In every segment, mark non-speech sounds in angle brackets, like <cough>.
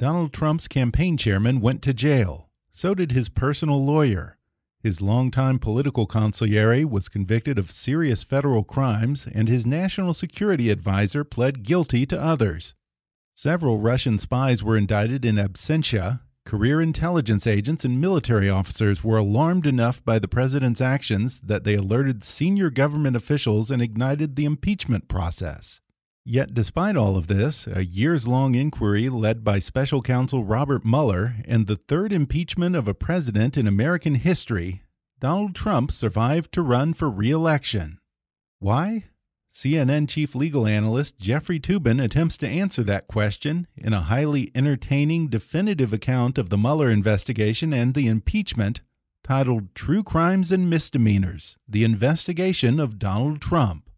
Donald Trump's campaign chairman went to jail. So did his personal lawyer. His longtime political consigliere was convicted of serious federal crimes, and his national security advisor pled guilty to others. Several Russian spies were indicted in absentia. Career intelligence agents and military officers were alarmed enough by the president's actions that they alerted senior government officials and ignited the impeachment process. Yet, despite all of this, a years long inquiry led by special counsel Robert Mueller and the third impeachment of a president in American history, Donald Trump survived to run for re election. Why? CNN chief legal analyst Jeffrey Toobin attempts to answer that question in a highly entertaining, definitive account of the Mueller investigation and the impeachment titled True Crimes and Misdemeanors The Investigation of Donald Trump.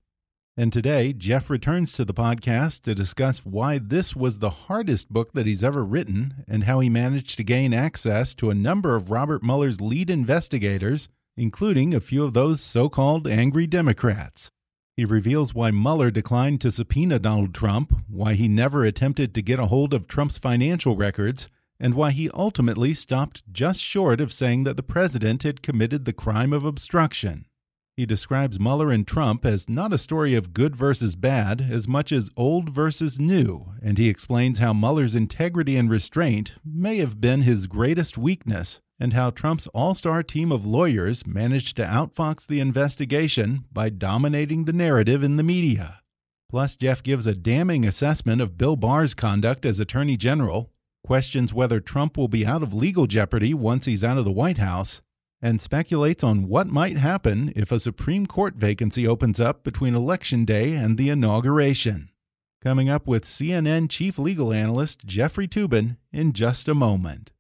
And today, Jeff returns to the podcast to discuss why this was the hardest book that he's ever written and how he managed to gain access to a number of Robert Mueller's lead investigators, including a few of those so called angry Democrats. He reveals why Mueller declined to subpoena Donald Trump, why he never attempted to get a hold of Trump's financial records, and why he ultimately stopped just short of saying that the president had committed the crime of obstruction. He describes Mueller and Trump as not a story of good versus bad as much as old versus new, and he explains how Mueller's integrity and restraint may have been his greatest weakness, and how Trump's all star team of lawyers managed to outfox the investigation by dominating the narrative in the media. Plus, Jeff gives a damning assessment of Bill Barr's conduct as Attorney General, questions whether Trump will be out of legal jeopardy once he's out of the White House, and speculates on what might happen if a Supreme Court vacancy opens up between Election Day and the inauguration. Coming up with CNN chief legal analyst Jeffrey Toobin in just a moment.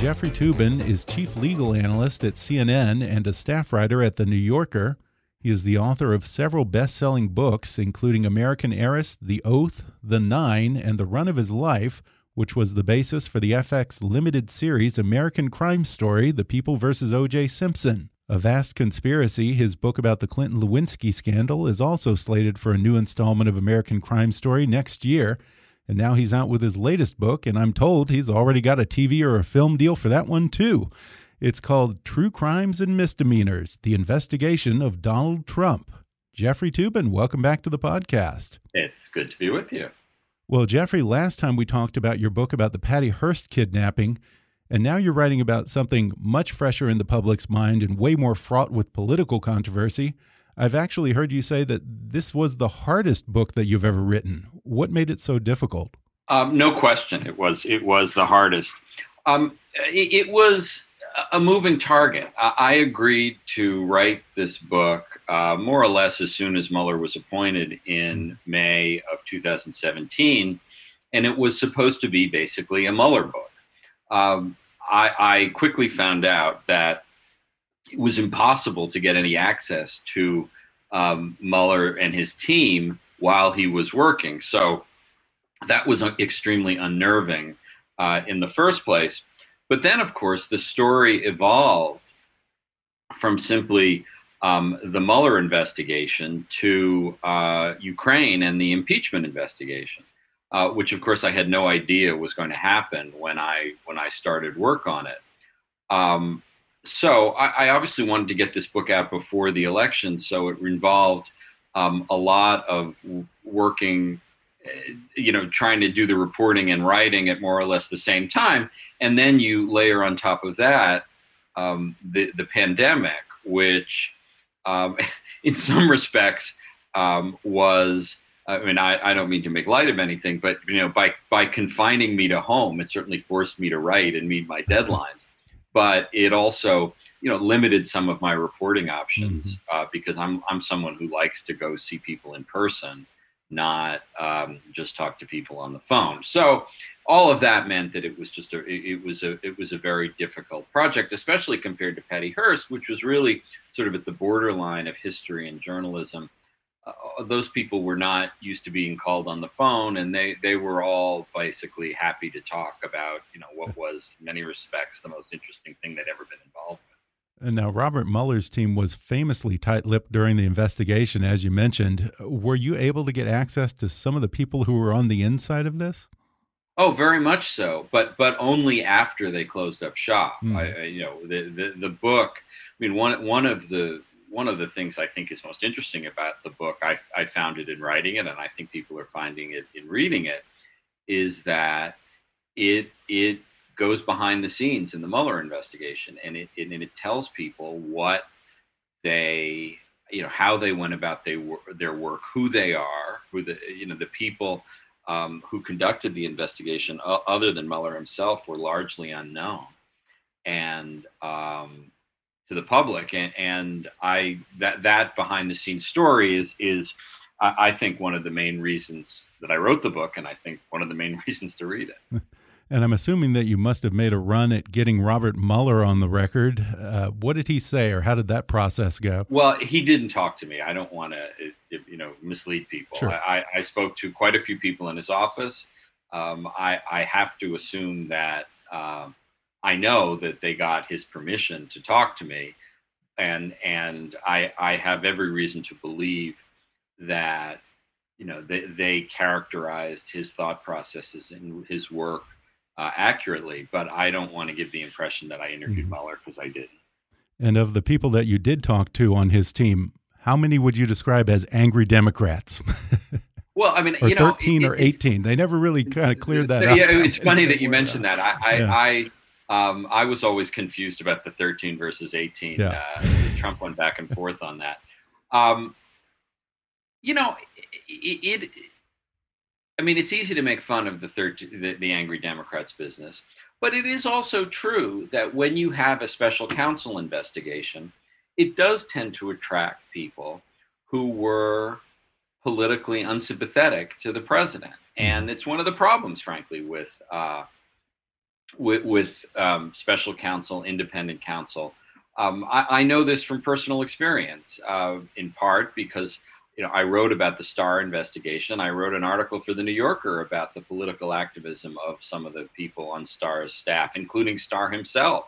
Jeffrey Toobin is chief legal analyst at CNN and a staff writer at The New Yorker. He is the author of several best selling books, including American Heiress, The Oath, The Nine, and The Run of His Life, which was the basis for the FX limited series American Crime Story The People vs. O.J. Simpson. A Vast Conspiracy, his book about the Clinton Lewinsky scandal, is also slated for a new installment of American Crime Story next year. And now he's out with his latest book, and I'm told he's already got a TV or a film deal for that one, too. It's called True Crimes and Misdemeanors The Investigation of Donald Trump. Jeffrey Toobin, welcome back to the podcast. It's good to be with you. Well, Jeffrey, last time we talked about your book about the Patty Hearst kidnapping, and now you're writing about something much fresher in the public's mind and way more fraught with political controversy. I've actually heard you say that this was the hardest book that you've ever written. What made it so difficult? Um, no question, it was it was the hardest. Um, it, it, was a moving target. I, I, agreed to write this book uh, more or less as soon as Mueller was appointed in May of 2017, and it was supposed to be basically a Mueller book. Um, I, I quickly found out that it was impossible to get any access to um, Mueller and his team while he was working. So that was extremely unnerving uh, in the first place. but then, of course, the story evolved from simply um, the Mueller investigation to uh, Ukraine and the impeachment investigation, uh, which, of course, I had no idea was going to happen when I when I started work on it. Um, so I, I, obviously wanted to get this book out before the election, so it involved um, a lot of working eh, you know trying to do the reporting and writing at more or less the same time and then you layer on top of that um, the the pandemic which um, <laughs> in some respects um, was I mean I, I don't mean to make light of anything but you know by by confining me to home it certainly forced me to write and meet my deadlines <laughs> but it also you know limited some of my reporting options mm-hmm. uh, because I'm I'm someone who likes to go see people in person, not um, just talk to people on the phone. So all of that meant that it was just a it, it was a it was a very difficult project, especially compared to Patty Hearst, which was really sort of at the borderline of history and journalism uh, those people were not used to being called on the phone and they they were all basically happy to talk about you know what was in many respects the most interesting thing they'd ever been involved with and now robert mueller's team was famously tight-lipped during the investigation as you mentioned were you able to get access to some of the people who were on the inside of this Oh, very much so, but but only after they closed up shop. Mm. I, you know, the, the the book. I mean, one one of the one of the things I think is most interesting about the book, I, I found it in writing it, and I think people are finding it in reading it, is that it it goes behind the scenes in the Mueller investigation, and it, and it tells people what they you know how they went about they, their work, who they are, who the you know the people um, who conducted the investigation, uh, other than Mueller himself, were largely unknown, and um, to the public. And, and i that that behind the scenes story is is I, I think one of the main reasons that i wrote the book and i think one of the main <laughs> reasons to read it. <laughs> And i'm assuming that you must have made a run at getting robert mueller on the record. Uh, what did he say or how did that process go? Well he didn't talk to me. I don't want to you know mislead people. Sure. I, I spoke to quite a few people in his office. Um, I, I have to assume that um, I know that they got his permission to talk to me, and and I I have every reason to believe that you know they they characterized his thought processes and his work uh, accurately, but I don't want to give the impression that I interviewed mm -hmm. Mueller because I didn't. And of the people that you did talk to on his team, how many would you describe as angry Democrats? <laughs> Well, I mean, or you know, 13 it, or 18. They never really kind of cleared that yeah, up. Yeah, it's funny that you mentioned that. I, I, yeah. I um, I was always confused about the 13 versus 18. Yeah. Uh, Trump went back and forth on that. Um, you know, it, it, I mean, it's easy to make fun of the, 13, the, the angry Democrats business, but it is also true that when you have a special counsel investigation, it does tend to attract people who were politically unsympathetic to the president. Mm-hmm. And it's one of the problems, frankly, with uh, with, with um, special counsel, independent counsel. Um, I, I, know this from personal experience, uh, in part because you know I wrote about the Starr investigation. I wrote an article for the New Yorker about the political activism of some of the people on Starr's staff, including Starr himself.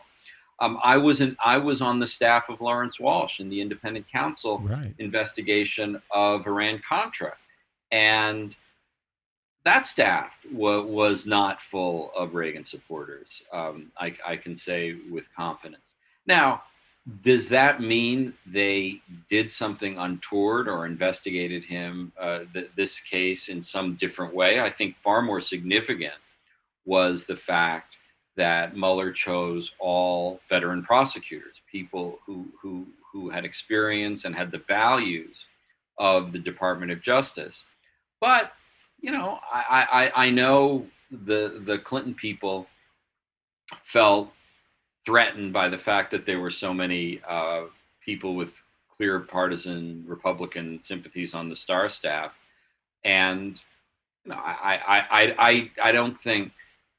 Um, I was in, I was on the staff of Lawrence Walsh in the independent counsel right. investigation of Iran Contra, and that staff wa- was not full of Reagan supporters. Um, I, I, can say with confidence. Now, does that mean they did something untoward or investigated him, uh, th- this case, in some different way? I think far more significant was the fact that Mueller chose all veteran prosecutors, people who, who, who had experience and had the values of the Department of Justice. But you know, I, I, I know the the Clinton people felt threatened by the fact that there were so many uh, people with clear partisan Republican sympathies on the Starr staff, and you know, I I I I, I don't think,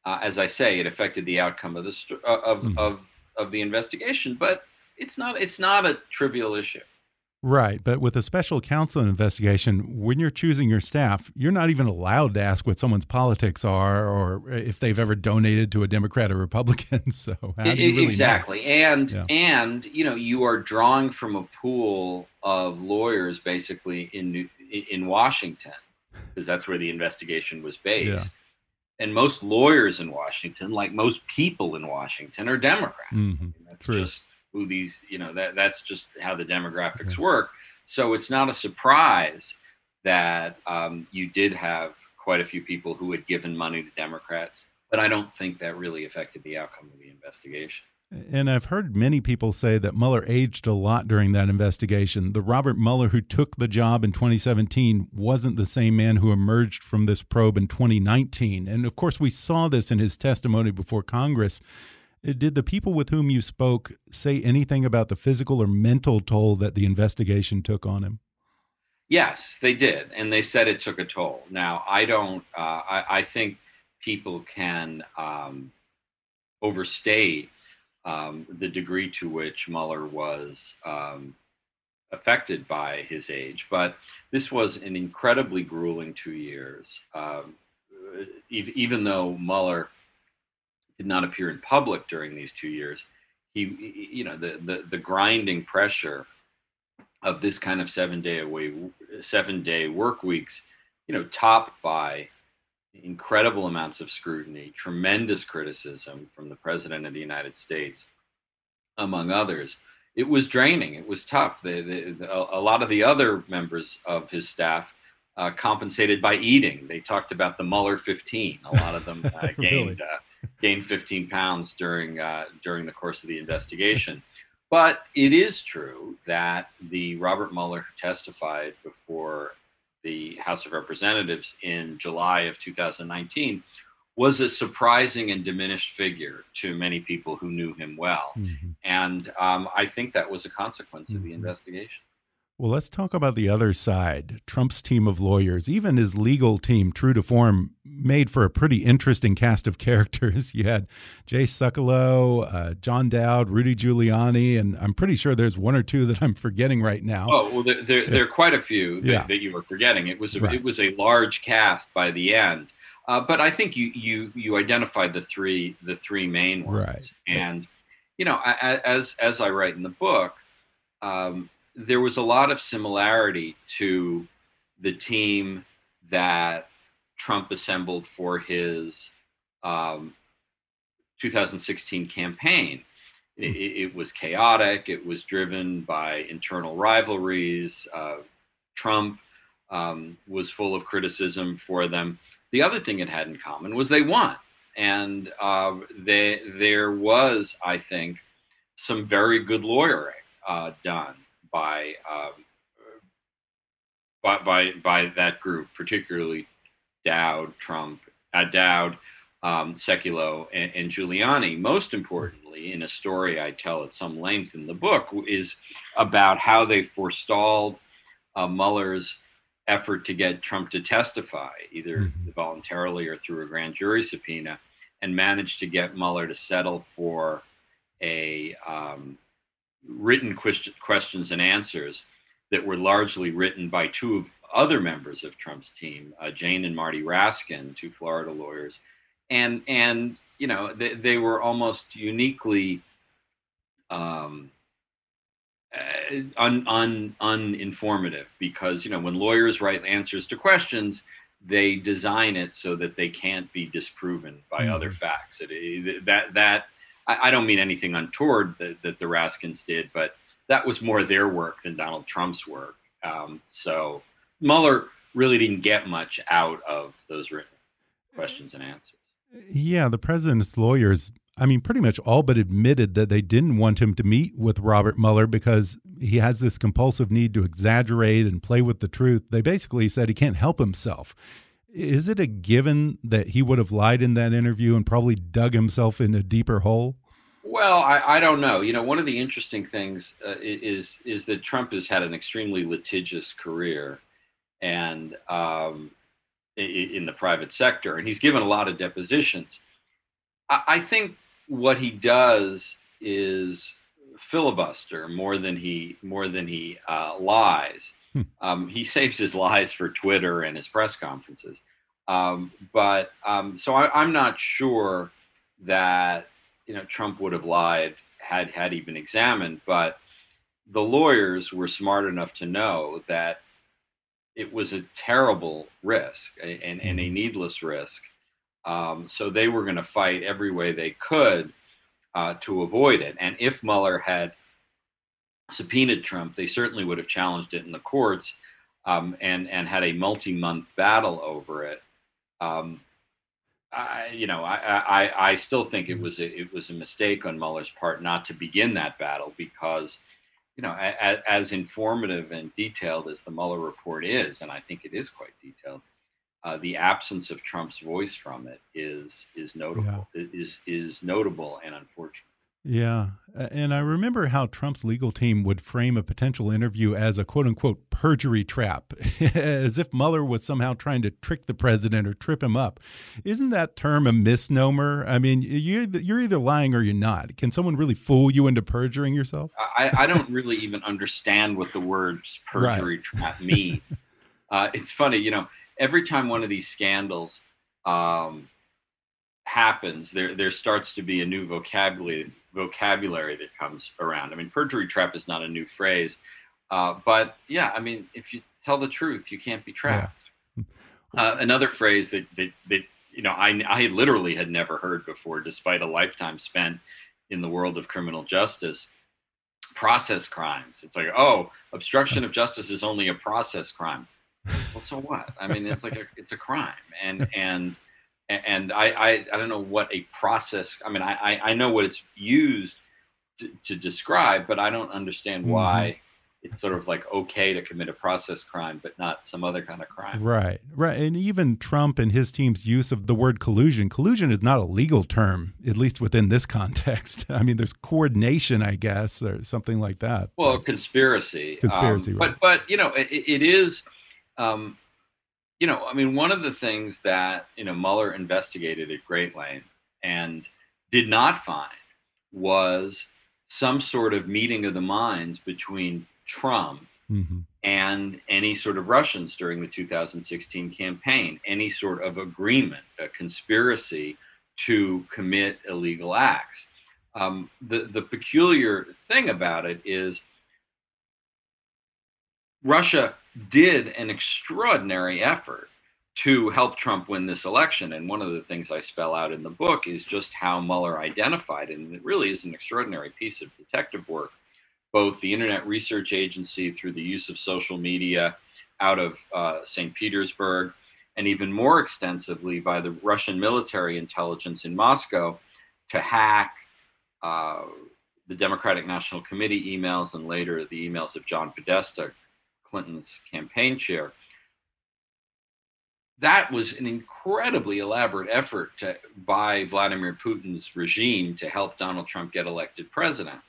uh, as I say, it affected the outcome of the of mm-hmm. of of the investigation, but it's not it's not a trivial issue. Right. But with a special counsel investigation, when you're choosing your staff, you're not even allowed to ask what someone's politics are or if they've ever donated to a Democrat or Republican. <laughs> So how do you really exactly. Know? And yeah. and you know, you are drawing from a pool of lawyers basically in in Washington because that's where the investigation was based. Yeah. And most lawyers in Washington, like most people in Washington, are Democrats. Mm -hmm. That's True. just who these, you know, that that's just how the demographics work. So it's not a surprise that um, you did have quite a few people who had given money to Democrats, but I don't think that really affected the outcome of the investigation. And I've heard many people say that Mueller aged a lot during that investigation. The Robert Mueller who took the job in 2017 wasn't the same man who emerged from this probe in 2019. And of course, we saw this in his testimony before Congress. Did the people with whom you spoke say anything about the physical or mental toll that the investigation took on him? Yes, they did, and they said it took a toll. Now, I don't. Uh, I, I, think people can um, overstate um, the degree to which Mueller was um, affected by his age, but this was an incredibly grueling two years. Um, even though Mueller did not appear in public during these two years, he, you know, the the, the grinding pressure of this kind of seven day away, seven day work weeks, you know, topped by incredible amounts of scrutiny, tremendous criticism from the president of the United States, among others. It was draining. It was tough. The, the, the, a lot of the other members of his staff uh, compensated by eating. They talked about the Mueller 15. A lot of them uh, <laughs> gained really? uh, gained 15 pounds during uh, during the course of the investigation. But it is true that the Robert Mueller who testified before the House of Representatives in July of 2019 was a surprising and diminished figure to many people who knew him well. Mm-hmm. And um, I think that was a consequence mm-hmm. of the mm-hmm. investigation. Well, let's talk about the other side. Trump's team of lawyers, even his legal team, true to form, made for a pretty interesting cast of <laughs> characters. You had Jay Sekulow, uh, John Dowd, Rudy Giuliani, and I'm pretty sure there's one or two that I'm forgetting right now. Oh, well, there, there, there are quite a few that, yeah. that, you were forgetting. It was a, right. it was a large cast by the end, uh, but I think you you you identified the three the three main ones, right. and you know as as I write in the book. Um, there was a lot of similarity to the team that Trump assembled for his um, 2016 campaign. It, it, was chaotic. It was driven by internal rivalries. Uh, Trump um, was full of criticism for them. The other thing it had in common was they won, and uh, they, there was, I think, some very good lawyering uh, done by um, by, by by that group, particularly Dowd, Trump, uh, Dowd, um, Sekulow, and, and, Giuliani. Most importantly, in a story I tell at some length in the book, is about how they forestalled uh, Mueller's effort to get Trump to testify, either mm-hmm. voluntarily or through a grand jury subpoena, and managed to get Mueller to settle for a um, written questions and answers that were largely written by two of other members of Trump's team, uh, Jane and Marty Raskin, two Florida lawyers, and and you know they, they were almost uniquely um, uh, un, un, uninformative because you know when lawyers write answers to questions they design it so that they can't be disproven by mm-hmm. other facts it, that that I, I don't mean anything untoward that, that the Raskins did, but that was more their work than Donald Trump's work. Um, so Mueller really didn't get much out of those written questions and answers. Yeah, the president's lawyers, I mean, pretty much all but admitted that they didn't want him to meet with Robert Mueller because he has this compulsive need to exaggerate and play with the truth. They basically said he can't help himself. Is it a given that he would have lied in that interview and probably dug himself in a deeper hole? Well, I, I don't know. You know, one of the interesting things uh, is is that Trump has had an extremely litigious career, and um, in, the private sector, and he's given a lot of depositions. I, I think what he does is filibuster more than he more than he uh, lies. Hmm. Um, he saves his lies for Twitter and his press conferences. Um, but um, so I, am not sure that you know Trump would have lied had had he been examined. But the lawyers were smart enough to know that it was a terrible risk and, and a hmm. needless risk. Um, so they were going to fight every way they could uh, to avoid it. And if Mueller had subpoenaed Trump, they certainly would have challenged it in the courts um, and and had a multi-month battle over it. Um, I, you know, I, I, I still think it was a, it was a mistake on Mueller's part not to begin that battle because, you know, as, as informative and detailed as the Mueller report is, and I think it is quite detailed, uh, the absence of Trump's voice from it is is notable yeah. is is notable and unfortunate. Yeah. And I remember how Trump's legal team would frame a potential interview as a quote unquote perjury trap, <laughs> as if Mueller was somehow trying to trick the president or trip him up. Isn't that term a misnomer? I mean, you're either lying or you're not. Can someone really fool you into perjuring yourself? I, I don't really even understand what the words <laughs> perjury right. trap mean. <laughs> uh, it's funny, you know, every time one of these scandals um, happens, there there starts to be a new vocabulary vocabulary that comes around. I mean, perjury trap is not a new phrase, uh, but yeah, I mean, if you tell the truth, you can't be trapped. Yeah. Uh, another phrase that, that that you know I I literally had never heard before, despite a lifetime spent in the world of criminal justice. Process crimes. It's like, oh, obstruction of justice is only a process crime. Well, so what? I mean, it's like a, it's a crime, and and and I, I, I don't know what a process. I mean, I I know what it's used to, to describe, but I don't understand mm-hmm. why it's sort of like okay to commit a process crime, but not some other kind of crime. Right, right. And even Trump and his team's use of the word collusion. Collusion is not a legal term, at least within this <laughs> context. I mean, there's coordination, I guess, or something like that. Well, conspiracy. Conspiracy, um, right. But but you know, it, it is. Um, you know, I mean, one of the things that you know Mueller investigated at great length and did not find was some sort of meeting of the minds between Trump mm-hmm. and any sort of Russians during the 2016 campaign, any sort of agreement, a conspiracy to commit illegal acts. Um, the the peculiar thing about it is Russia did an extraordinary effort to help Trump win this election. And one of the things I spell out in the book is just how Mueller identified, and it really is an extraordinary piece of detective work, both the Internet Research Agency through the use of social media out of uh, St. Petersburg, and even more extensively by the Russian military intelligence in Moscow to hack uh, the Democratic National Committee emails and later the emails of John Podesta, Clinton's campaign chair. That was an incredibly elaborate effort to, by Vladimir Putin's regime to help Donald Trump get elected president.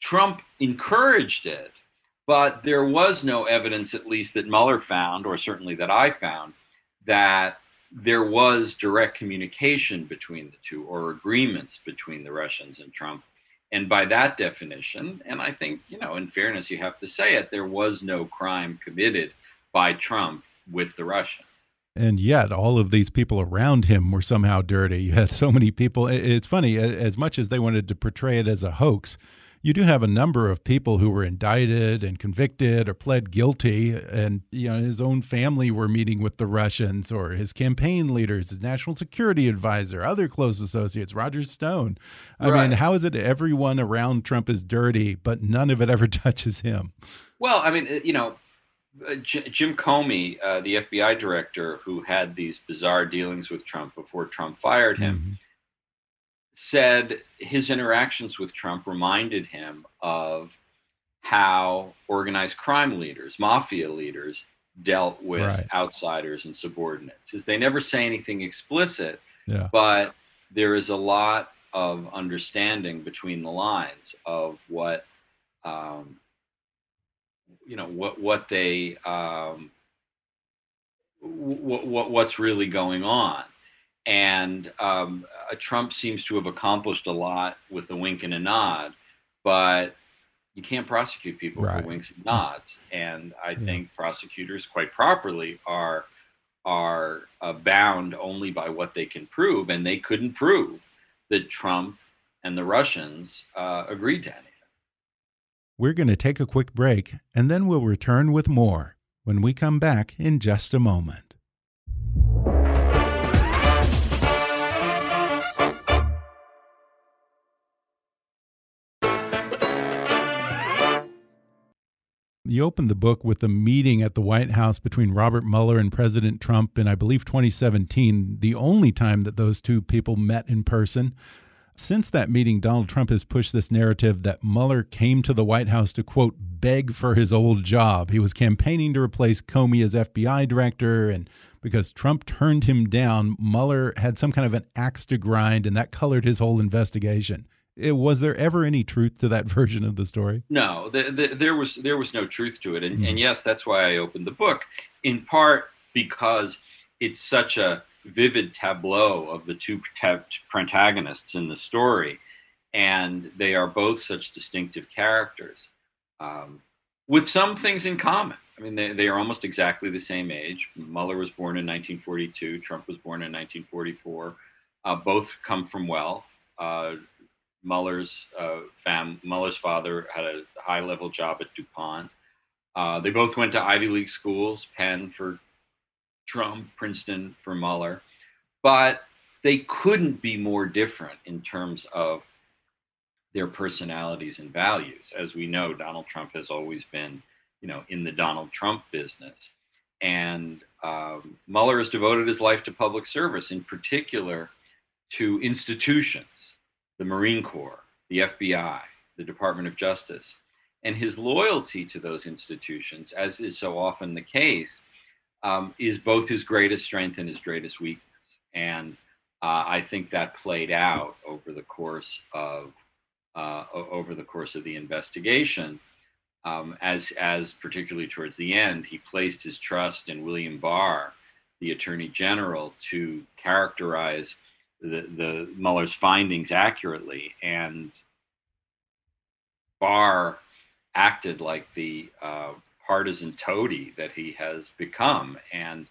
Trump encouraged it, but there was no evidence, at least that Mueller found, or certainly that I found, that there was direct communication between the two or agreements between the Russians and Trump and by that definition, and I think, you know, in fairness, you have to say it, there was no crime committed by Trump with the Russians. And yet, all of these people around him were somehow dirty. You had so many people. It's funny, as much as they wanted to portray it as a hoax, you do have a number of people who were indicted and convicted or pled guilty, and you know his own family were meeting with the Russians, or his campaign leaders, his national security advisor, other close associates, Roger Stone. I right. mean, how is it everyone around Trump is dirty, but none of it ever <laughs> touches him? Well, I mean, you know, uh, Jim Comey, uh, the FBI director who had these bizarre dealings with Trump before Trump fired him. Mm -hmm said his interactions with Trump reminded him of how organized crime leaders, mafia leaders, dealt with right. outsiders and subordinates. Is they never say anything explicit, yeah. but there is a lot of understanding between the lines of what um, you know what what they um, what, what what's really going on And um, uh, Trump seems to have accomplished a lot with a wink and a nod, but you can't prosecute people Right. for winks and nods. And I think prosecutors, quite properly, are are uh, bound only by what they can prove, and they couldn't prove that Trump and the Russians uh, agreed to anything. We're going to take a quick break and then we'll return with more when we come back in just a moment. You opened the book with a meeting at the White House between Robert Mueller and President Trump in, I believe, 2017, the only time that those two people met in person. Since that meeting, Donald Trump has pushed this narrative that Mueller came to the White House to, quote, beg for his old job. He was campaigning to replace Comey as FBI director, and because Trump turned him down, Mueller had some kind of an axe to grind, and that colored his whole investigation. It, was there ever any truth to that <laughs> version of the story? No, the, the, there was there was no truth to it, and, and yes, that's why I opened the book. In part because it's such a vivid tableau of the two protagonists in the story, and they are both such distinctive characters, um, with some things in common. I mean, they, they are almost exactly the same age. Mueller was born in 1942. Trump was born in 1944. Uh, both come from wealth. Uh, Mueller's uh, fam father had a high level job at DuPont. Uh, they both went to Ivy League schools, Penn for Trump, Princeton for Mueller, but they couldn't be more different in terms of their personalities and values. As we know, Donald Trump has always been, you know, in the Donald Trump business, and um, Mueller has devoted his life to public service, in particular to institutions the Marine Corps, the FBI, the Department of Justice. And his loyalty to those institutions, as is so often the case, um, is both his greatest strength and his greatest weakness. And uh, I think that played out over the course of uh, over the course of the investigation. Um, as as particularly towards the end, he placed his trust in William Barr, the Attorney General, to characterize the, the Mueller's findings accurately, and Barr acted like the uh, partisan toady that he has become, and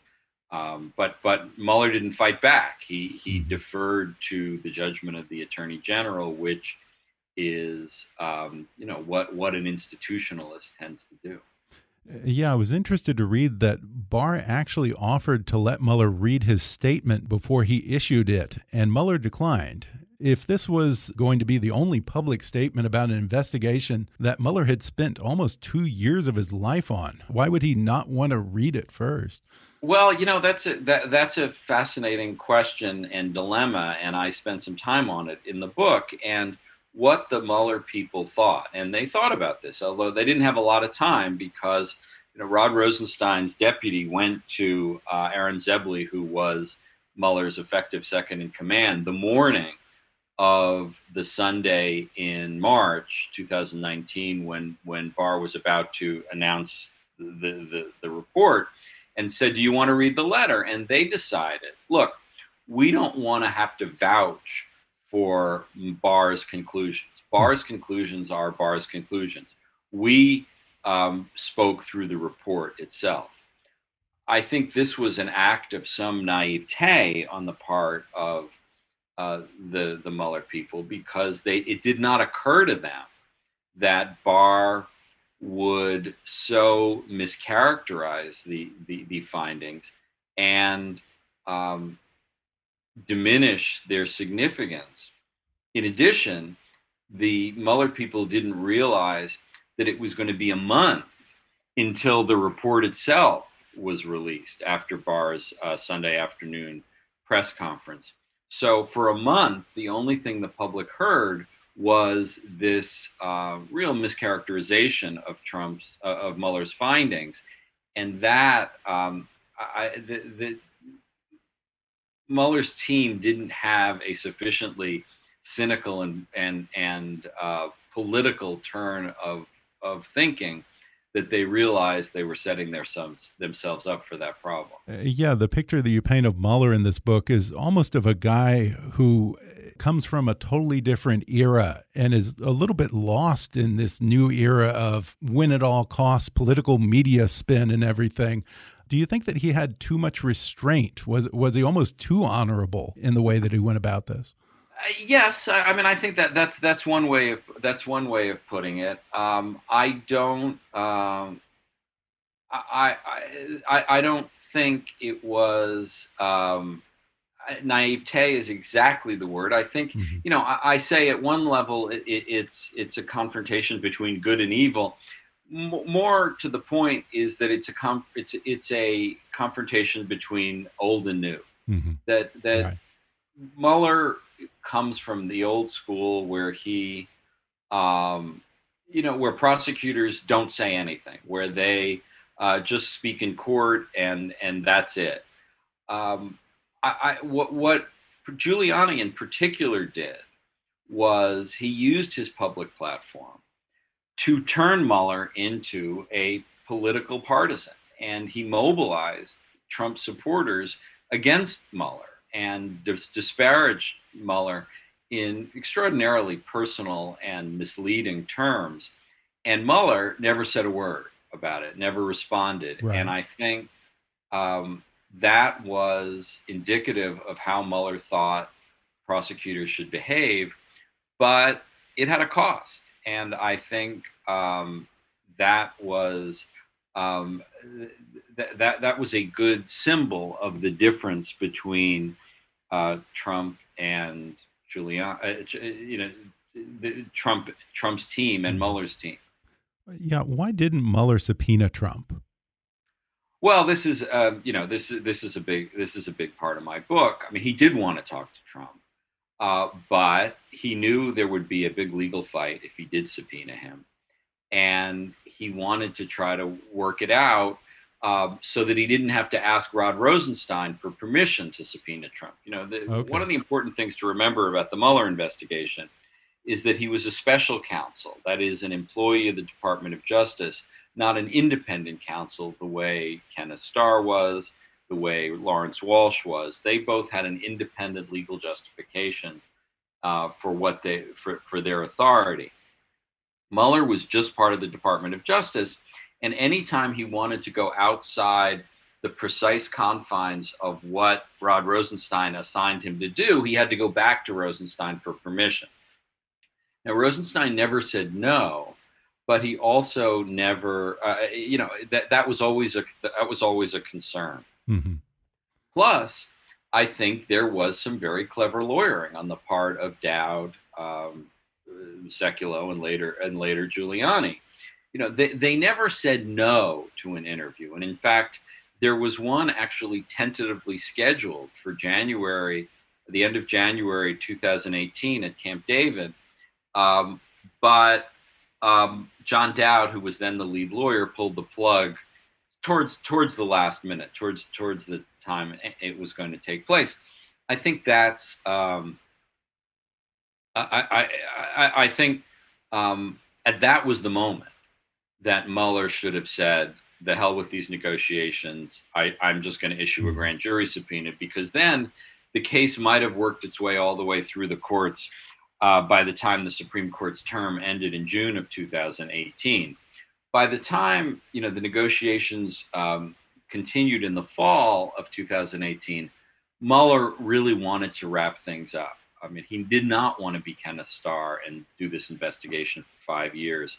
um, but but Mueller didn't fight back. He he deferred to the judgment of the Attorney General, which is um, you know what what an institutionalist tends to do. Yeah, I was interested to read that Barr actually offered to let Mueller read his statement before he issued it, and Mueller declined. If this was going to be the only public statement about an investigation that Mueller had spent almost two years of his life on, why would he not want to read it first? Well, you know that's a that, that's a fascinating question and dilemma, and I spent some time on it in the book. And what the Mueller people thought, and they thought about this, although they didn't have a lot of time because you know Rod Rosenstein's deputy went to uh, Aaron Zebley, who was Mueller's effective second in command, the morning of the Sunday in March 2019, when when Barr was about to announce the the, the report, and said, "Do you want to read the letter?" And they decided, look, we don't want to have to vouch for Barr's conclusions. Barr's conclusions are Barr's conclusions. We um, spoke through the report itself. I think this was an act of some naivete on the part of uh, the the Mueller people because they it did not occur to them that Barr would so mischaracterize the the, the findings and um, diminish their significance. In addition, the Mueller people didn't realize that it was going to be a month until the report itself was released after Barr's uh, Sunday afternoon press conference. So for a month, the only thing the public heard was this uh, real mischaracterization of Trump's uh, of Mueller's findings, and that um, I, the, the Mueller's team didn't have a sufficiently cynical and and and uh, political turn of of thinking that they realized they were setting their themselves up for that problem. Uh, yeah, the picture that you paint of Mueller in this book is almost of a guy who comes from a totally different era and is a little bit lost in this new era of win at all costs, political media spin, and everything. Do you think that he had too much restraint? Was was he almost too honorable in the way that he went about this? Uh, yes, I, I, mean I think that that's that's one way of that's one way of putting it. Um, I don't um, I, I I don't think it was um, naivete is exactly the word. I think mm-hmm. you know I, I, say at one level it, it, it's it's a confrontation between good and evil more to the point is that it's a com- it's it's a confrontation between old and new. Mm-hmm. That that right. Mueller comes from the old school where he, um, you know, where prosecutors don't say anything, where they uh, just speak in court and and that's it. Um, I, I what what Giuliani in particular did was he used his public platform to turn Mueller into a political partisan. And he mobilized Trump supporters against Mueller and dis- disparaged Mueller in extraordinarily personal and misleading terms. And Mueller never said a word about it, never responded. Right. And I think um, that was indicative of how Mueller thought prosecutors should behave, but it had a cost and I think um, that was um, th- that that was a good symbol of the difference between uh, Trump and Giuliani. Uh, you know, the, Trump Trump's team and mm-hmm. Mueller's team. Yeah, why didn't Mueller subpoena Trump? Well, this is uh, you know this is this is a big this is a big part of my book. I mean, he did want to talk. Uh, but he knew there would be a big legal fight if he did subpoena him. And he wanted to try to work it out uh, so that he didn't have to ask Rod Rosenstein for permission to subpoena Trump. You know, the, okay. one of the important things to remember about the Mueller investigation is that he was a special counsel, that is, an employee of the Department of Justice, not an independent counsel the way Kenneth Starr was, the way Lawrence Walsh was. They both had an independent legal justification uh, for what they for, for their authority. Mueller was just part of the Department of Justice, and anytime he wanted to go outside the precise confines of what Rod Rosenstein assigned him to do, he had to go back to Rosenstein for permission. Now, Rosenstein never said no, but he also never, uh, you know, that that was always a that was always a concern. Mm-hmm. Plus, I think there was some very clever lawyering on the part of Dowd, um, Sekulow, and later and later Giuliani. You know, they, they never said no to an interview, and in fact, there was one actually tentatively scheduled for January, the end of January 2018 at Camp David, um, but um, John Dowd, who was then the lead lawyer, pulled the plug towards towards the last minute, towards towards the time it was going to take place. I think that's um, I, I, I, I think um, and that was the moment that Mueller should have said, "The hell with these negotiations. I, I'm just going to issue a mm-hmm. grand jury subpoena," because then the case might have worked its way all the way through the courts uh, by the time the Supreme Court's term ended in June of 2018 by the time you know the negotiations um, continued in the fall of 2018, Mueller really wanted to wrap things up. I mean, he did not want to be Kenneth Starr and do this investigation for five years,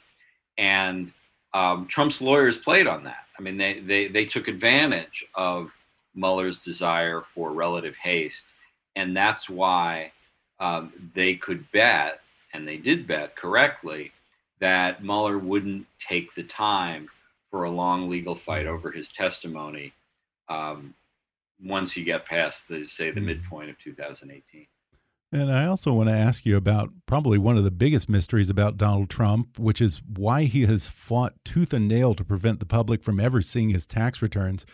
and um, Trump's lawyers played on that. I mean, they they they took advantage of Mueller's desire for relative haste, and that's why um, they could bet, and they did bet correctly, that Mueller wouldn't take the time for a long legal fight over his testimony um, once you get past the say the hmm. midpoint of 2018. And I also want to ask you about probably one of the biggest mysteries about Donald Trump, which is why he has fought tooth and nail to prevent the public from ever seeing his tax returns.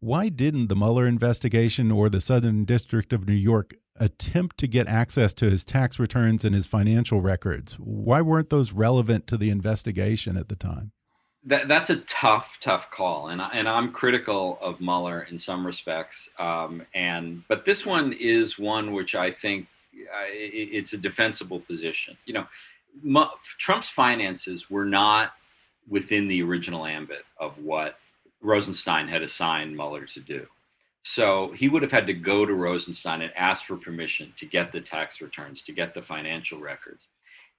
Why didn't the Mueller investigation or the Southern District of New York attempt to get access to his tax returns and his financial records. Why weren't those relevant to the investigation at the time? that, that's a tough, tough call, and I, and I'm critical of Mueller in some respects. Um, and but this one is one which I think uh, it, it's a defensible position. You know, Mu Trump's finances were not within the original ambit of what Rosenstein had assigned Mueller to do. So he would have had to go to Rosenstein and ask for permission to get the tax returns, to get the financial records.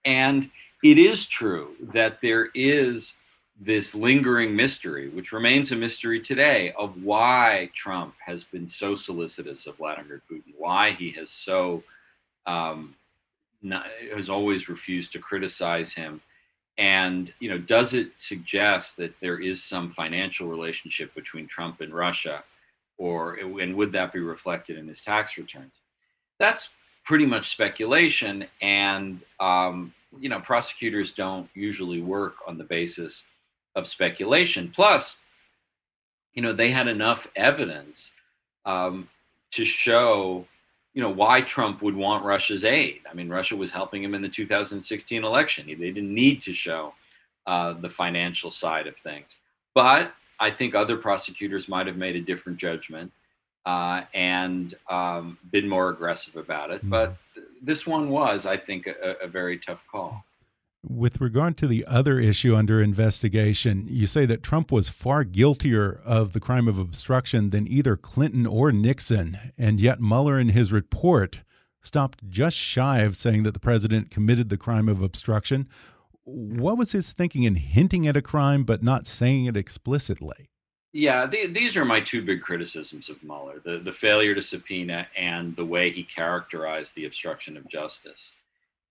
And it is true that there is this lingering mystery, which remains a mystery today, of why Trump has been so solicitous of Vladimir Putin, why he has so um, not, has always refused to criticize him, and you know, does it suggest that there is some financial relationship between Trump and Russia, or and would that be reflected in his tax returns? That's pretty much speculation, and um, you know, prosecutors don't usually work on the basis of speculation. Plus, you know, they had enough evidence um, to show, you know, why Trump would want Russia's aid. I mean, Russia was helping him in the 2016 election. They didn't need to show uh, the financial side of things. But I think other prosecutors might have made a different judgment uh, and um, been more aggressive about it. Mm-hmm. But th- this one was, I think, a, a very tough call. With regard to the other issue under investigation, you say that Trump was far guiltier of the crime of obstruction than either Clinton or Nixon, and yet Mueller in his report stopped just shy of saying that the president committed the crime of obstruction. What was his thinking in hinting at a crime but not saying it explicitly? Yeah, the, these are my two big criticisms of Mueller the, the failure to subpoena and the way he characterized the obstruction of justice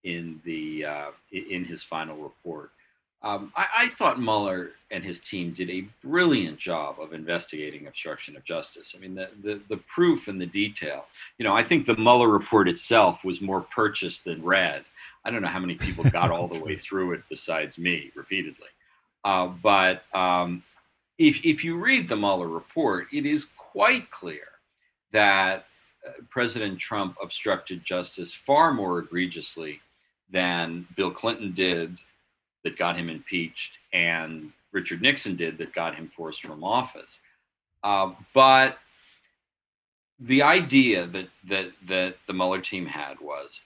in the uh, in his final report. Um, I, I, thought Mueller and his team did a brilliant job of investigating obstruction of justice. I mean, the, the, the proof and the detail. You know, I think the Mueller report itself was more purchased than read. I don't know how many people <laughs> got all the way through it besides me repeatedly. Uh, but um, if, if you read the Mueller report, it is quite clear that uh, President Trump obstructed justice far more egregiously than Bill Clinton did that got him impeached and Richard Nixon did that got him forced from office. Uh, but the idea that, that, that the Mueller team had was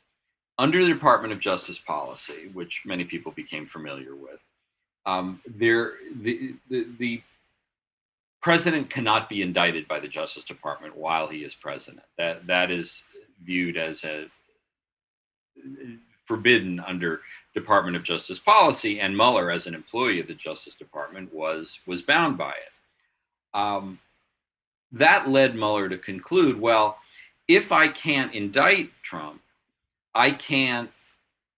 under the Department of Justice policy, which many people became familiar with, um, there, the, the, the president cannot be indicted by the Justice Department while he is president. That, that is viewed as a forbidden under Department of Justice policy, and Mueller, as an employee of the Justice Department, was was bound by it. Um, that led Mueller to conclude, well, if I can't indict Trump, I can't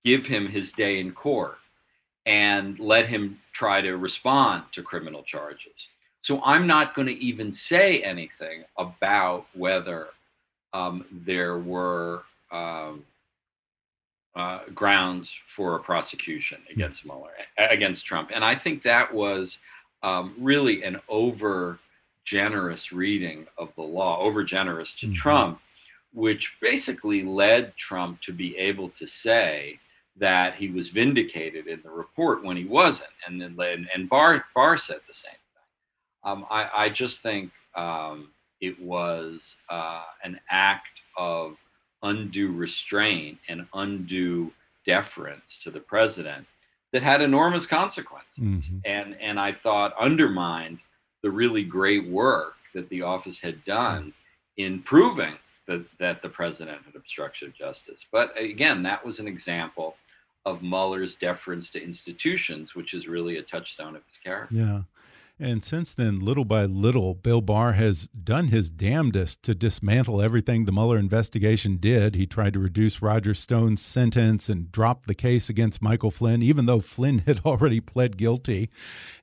give him his day in court and let him try to respond to criminal charges. So I'm not going to even say anything about whether um, there were um, uh, grounds for a prosecution hmm. against Mueller, against Trump. And I think that was um, really an over generous reading of the law, over generous to mm-hmm. Trump, which basically led Trump to be able to say that he was vindicated in the report when he wasn't. And then and, and Barr, Barr said the same thing. Um, I, I, just think um, it was uh, an act of undue restraint and undue deference to the president that had enormous consequences mm-hmm. and and I thought undermined the really great work that the office had done in proving that that the president had obstructed justice. But again, that was an example of Mueller's deference to institutions, which is really a touchstone of his character. Yeah. And since then, little by little, Bill Barr has done his damnedest to dismantle everything the Mueller investigation did. He tried to reduce Roger Stone's sentence and drop the case against Michael Flynn, even though Flynn <laughs> had already pled guilty.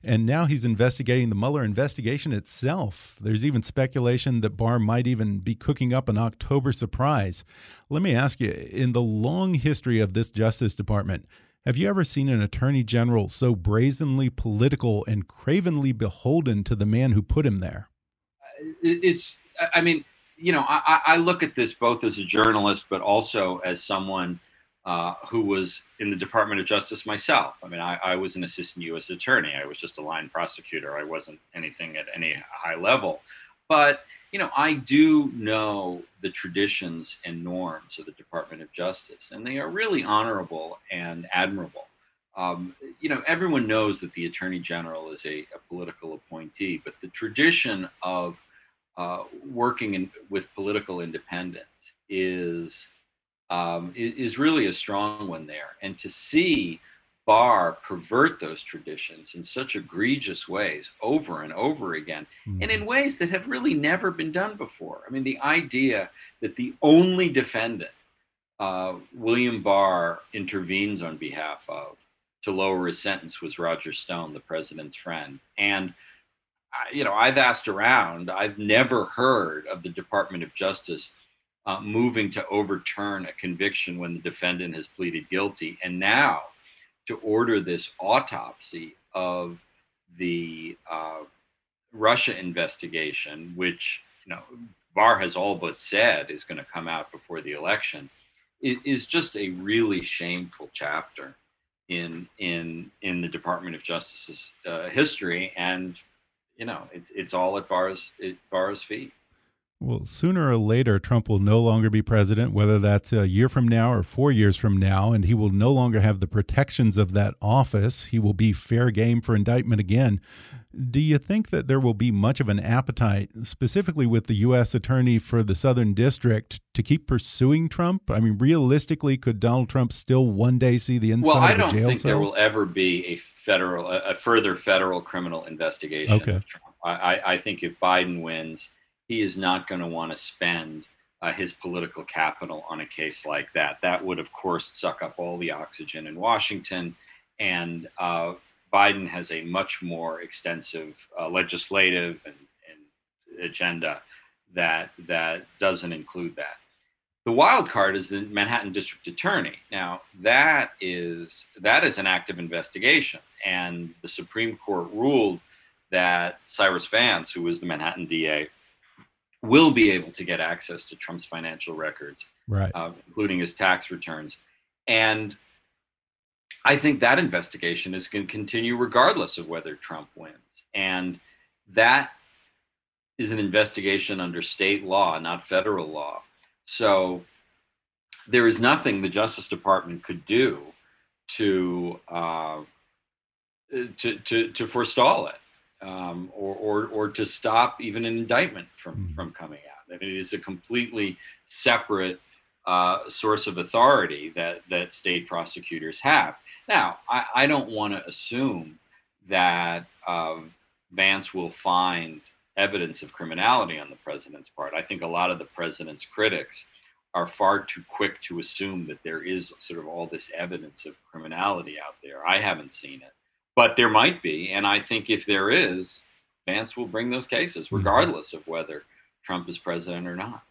And now he's investigating the Mueller investigation itself. There's even speculation that Barr might even be cooking up an October surprise. Let me ask you in the long history of this Justice Department, have you ever seen an attorney general so brazenly political and cravenly beholden to the man who put him there? It's, I mean, you know, I, I look at this both as a journalist, but also as someone uh, who was in the Department of Justice myself. I mean, I, I, was an assistant U.S. attorney. I was just a line prosecutor. I wasn't anything at any high level. But, you know, I do know the traditions and norms of the Department of Justice, and they are really honorable and admirable. Um, you know, everyone knows that the Attorney General is a, a political appointee, but the tradition of uh, working in, with political independence is um, is really a strong one there. And to see Barr pervert those traditions in such egregious ways over and over again, mm. and in mm-hmm. ways that have really never been done before. I mean, the idea that the only defendant uh, William Barr intervenes on behalf of to lower his sentence was Roger Stone, the president's friend. And, you know, I've asked around, I've never heard of the Department of Justice uh, moving to overturn a conviction when the defendant has pleaded guilty, and now to order this autopsy of the uh, Russia investigation, which you know Barr has all but said is going to come out before the election, is just a really shameful chapter in in in the Department of Justice's uh, history, and you know it's it's all at Barr's at Barr's feet. Well, sooner or later, Trump will no longer be president, whether that's a year from now or four years from now, and he will no longer have the protections of that office. He will be fair game for indictment again. Do you think that there will be much of an appetite, specifically with the U.S. Attorney for the Southern District, to keep pursuing Trump? I mean, realistically, could Donald Trump still one day see the inside well, of a jail cell? I don't think there will ever be a federal, a, further federal criminal investigation okay. of Trump. I, I think if Biden wins he is not going to want to spend uh, his political capital on a case like that. That would, of course, suck up all the oxygen in Washington. And uh, Biden has a much more extensive uh, legislative and, and, agenda that that doesn't include that. The wild card is the Manhattan District Attorney. Now that is that is an active investigation, and the Supreme Court ruled that Cyrus Vance, who was the Manhattan DA, will be able to get access to Trump's financial records, right, uh, including his tax returns. And I think that investigation is going to continue regardless of whether Trump wins. And that is an investigation under state law, not federal law. So there is nothing the Justice Department could do to uh, to, to to forestall it um, or, or, or to stop even an indictment from, mm-hmm. from coming out. I mean, it is a completely separate uh, source of authority that, that state prosecutors have. Now, I, I don't want to assume that um, Vance will find evidence of criminality on the president's part. I think a lot of the president's critics are far too quick to assume that there is sort of all this evidence of criminality out there. I haven't seen it but there might be. And I think if there is, Vance will bring those cases, mm-hmm. regardless of whether Trump is president or not.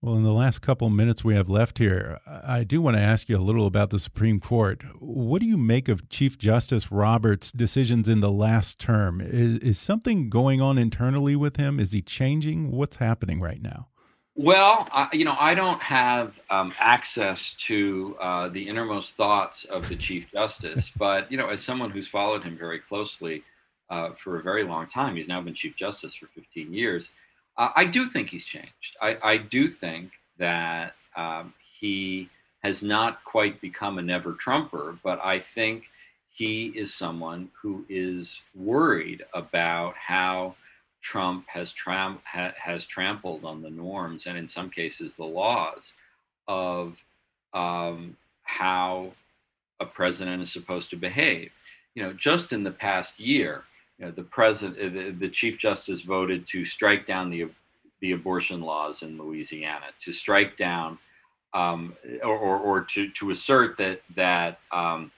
Well, in the last couple minutes we have left here, I do want to ask you a little about the Supreme Court. What do you make of Chief Justice Roberts' decisions in the last term? Is, is something going on internally with him? Is he changing? What's happening right now? Well, I, you know, I don't have um, access to uh, the innermost thoughts of the Chief <laughs> Justice, but you know, as someone who's followed him very closely uh, for a very long time, he's now been Chief Justice for 15 years. Uh, I do think he's changed. I, I do think that um, he has not quite become a never Trumper, but I think he is someone who is worried about how Trump has, tram- ha- has trampled on the norms and in some cases the laws of um, how a president is supposed to behave. You know, just in the past year, you know, the president, uh, the, the chief justice voted to strike down the the abortion laws in Louisiana, to strike down um, or, or, or, to, to assert that that um,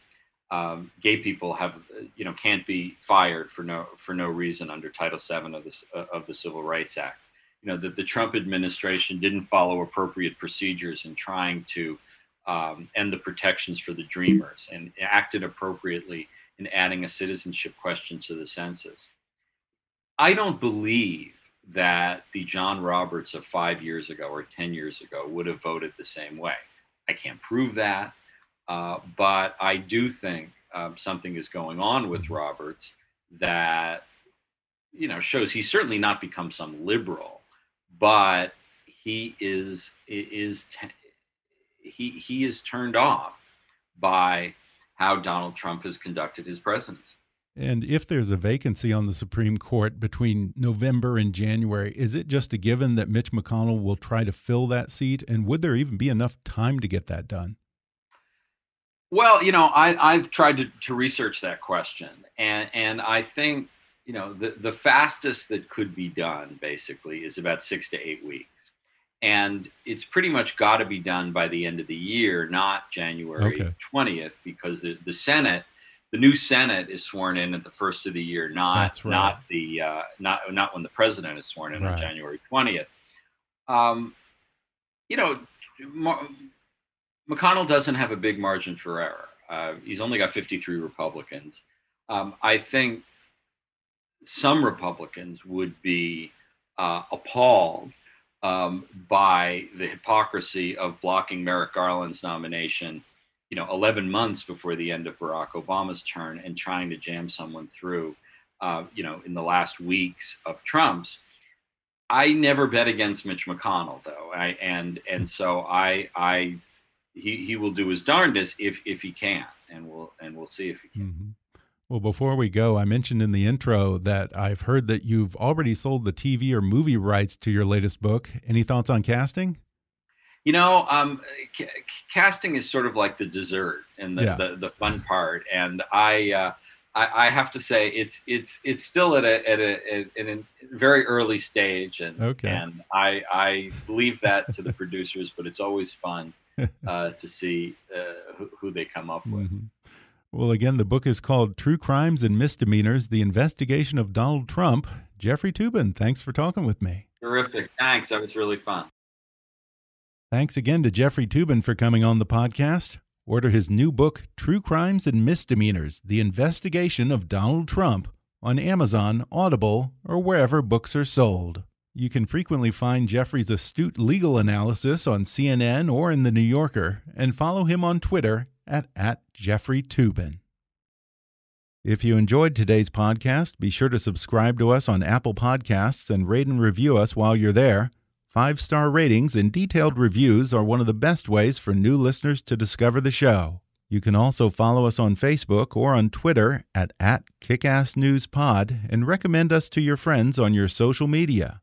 um, gay people have you know can't be fired for no for no reason under Title VII of the uh, of the Civil Rights Act. You know that the Trump administration didn't follow appropriate procedures in trying to um, end the protections for the Dreamers and acted appropriately in adding a citizenship question to the census. I don't believe that the John Roberts of five years ago or ten years ago would have voted the same way. I can't prove that. Uh, but I do think um, something is going on with Roberts that you know shows he's certainly not become some liberal, but he is is he he is turned off by how Donald Trump has conducted his presidency. And if there's a vacancy on the Supreme Court between November and January, is it just a given that Mitch McConnell will try to fill that seat? And would there even be enough time to get that done? Well, you know, I, I've tried to, to research that question, and and I think you know the the fastest that could be done basically is about six to eight weeks, and it's pretty much got to be done by the end of the year, not January twentieth, okay. because the the Senate, the new Senate is sworn in at the first of the year, not right. not the uh, not not when the president is sworn in right. on January twentieth. Um, you know. McConnell doesn't have a big margin for error. Uh, he's only got 53 Republicans. Um, I think some Republicans would be uh, appalled um, by the hypocrisy of blocking Merrick Garland's nomination, you know, 11 months before the end of Barack Obama's turn and trying to jam someone through, uh, you know, in the last weeks of Trump's. I never bet against Mitch McConnell, though, I, and and so I I he he will do his darndest if if he can, and we'll and we'll see if he can. Mm -hmm. Well, before we go, I mentioned in the intro that I've heard that you've already sold the TV or movie rights to your latest book. Any thoughts on casting? You know, um, casting is sort of like the dessert and the, yeah. the, the, fun part. And I, uh, I, I, have to say it's it's it's still at a at a, at a very early stage, and okay. and I I leave that to the <laughs> producers, but it's always fun <laughs> uh, to see uh, who, who, they come up with. Mm -hmm. Well, again, the book is called True Crimes and Misdemeanors The Investigation of Donald Trump. Jeffrey Toobin, thanks for talking with me. Terrific. Thanks. That was really fun. Thanks again to Jeffrey Toobin for coming on the podcast. Order his new book, True Crimes and Misdemeanors The Investigation of Donald Trump, on Amazon, Audible, or wherever books are sold. You can frequently find Jeffrey's astute legal analysis on CNN or in The New Yorker, and follow him on Twitter at, at Jeffrey Toobin. If you enjoyed today's podcast, be sure to subscribe to us on Apple Podcasts and rate and review us while you're there. Five star ratings and detailed reviews are one of the best ways for new listeners to discover the show. You can also follow us on Facebook or on Twitter at, at KickassNewsPod and recommend us to your friends on your social media.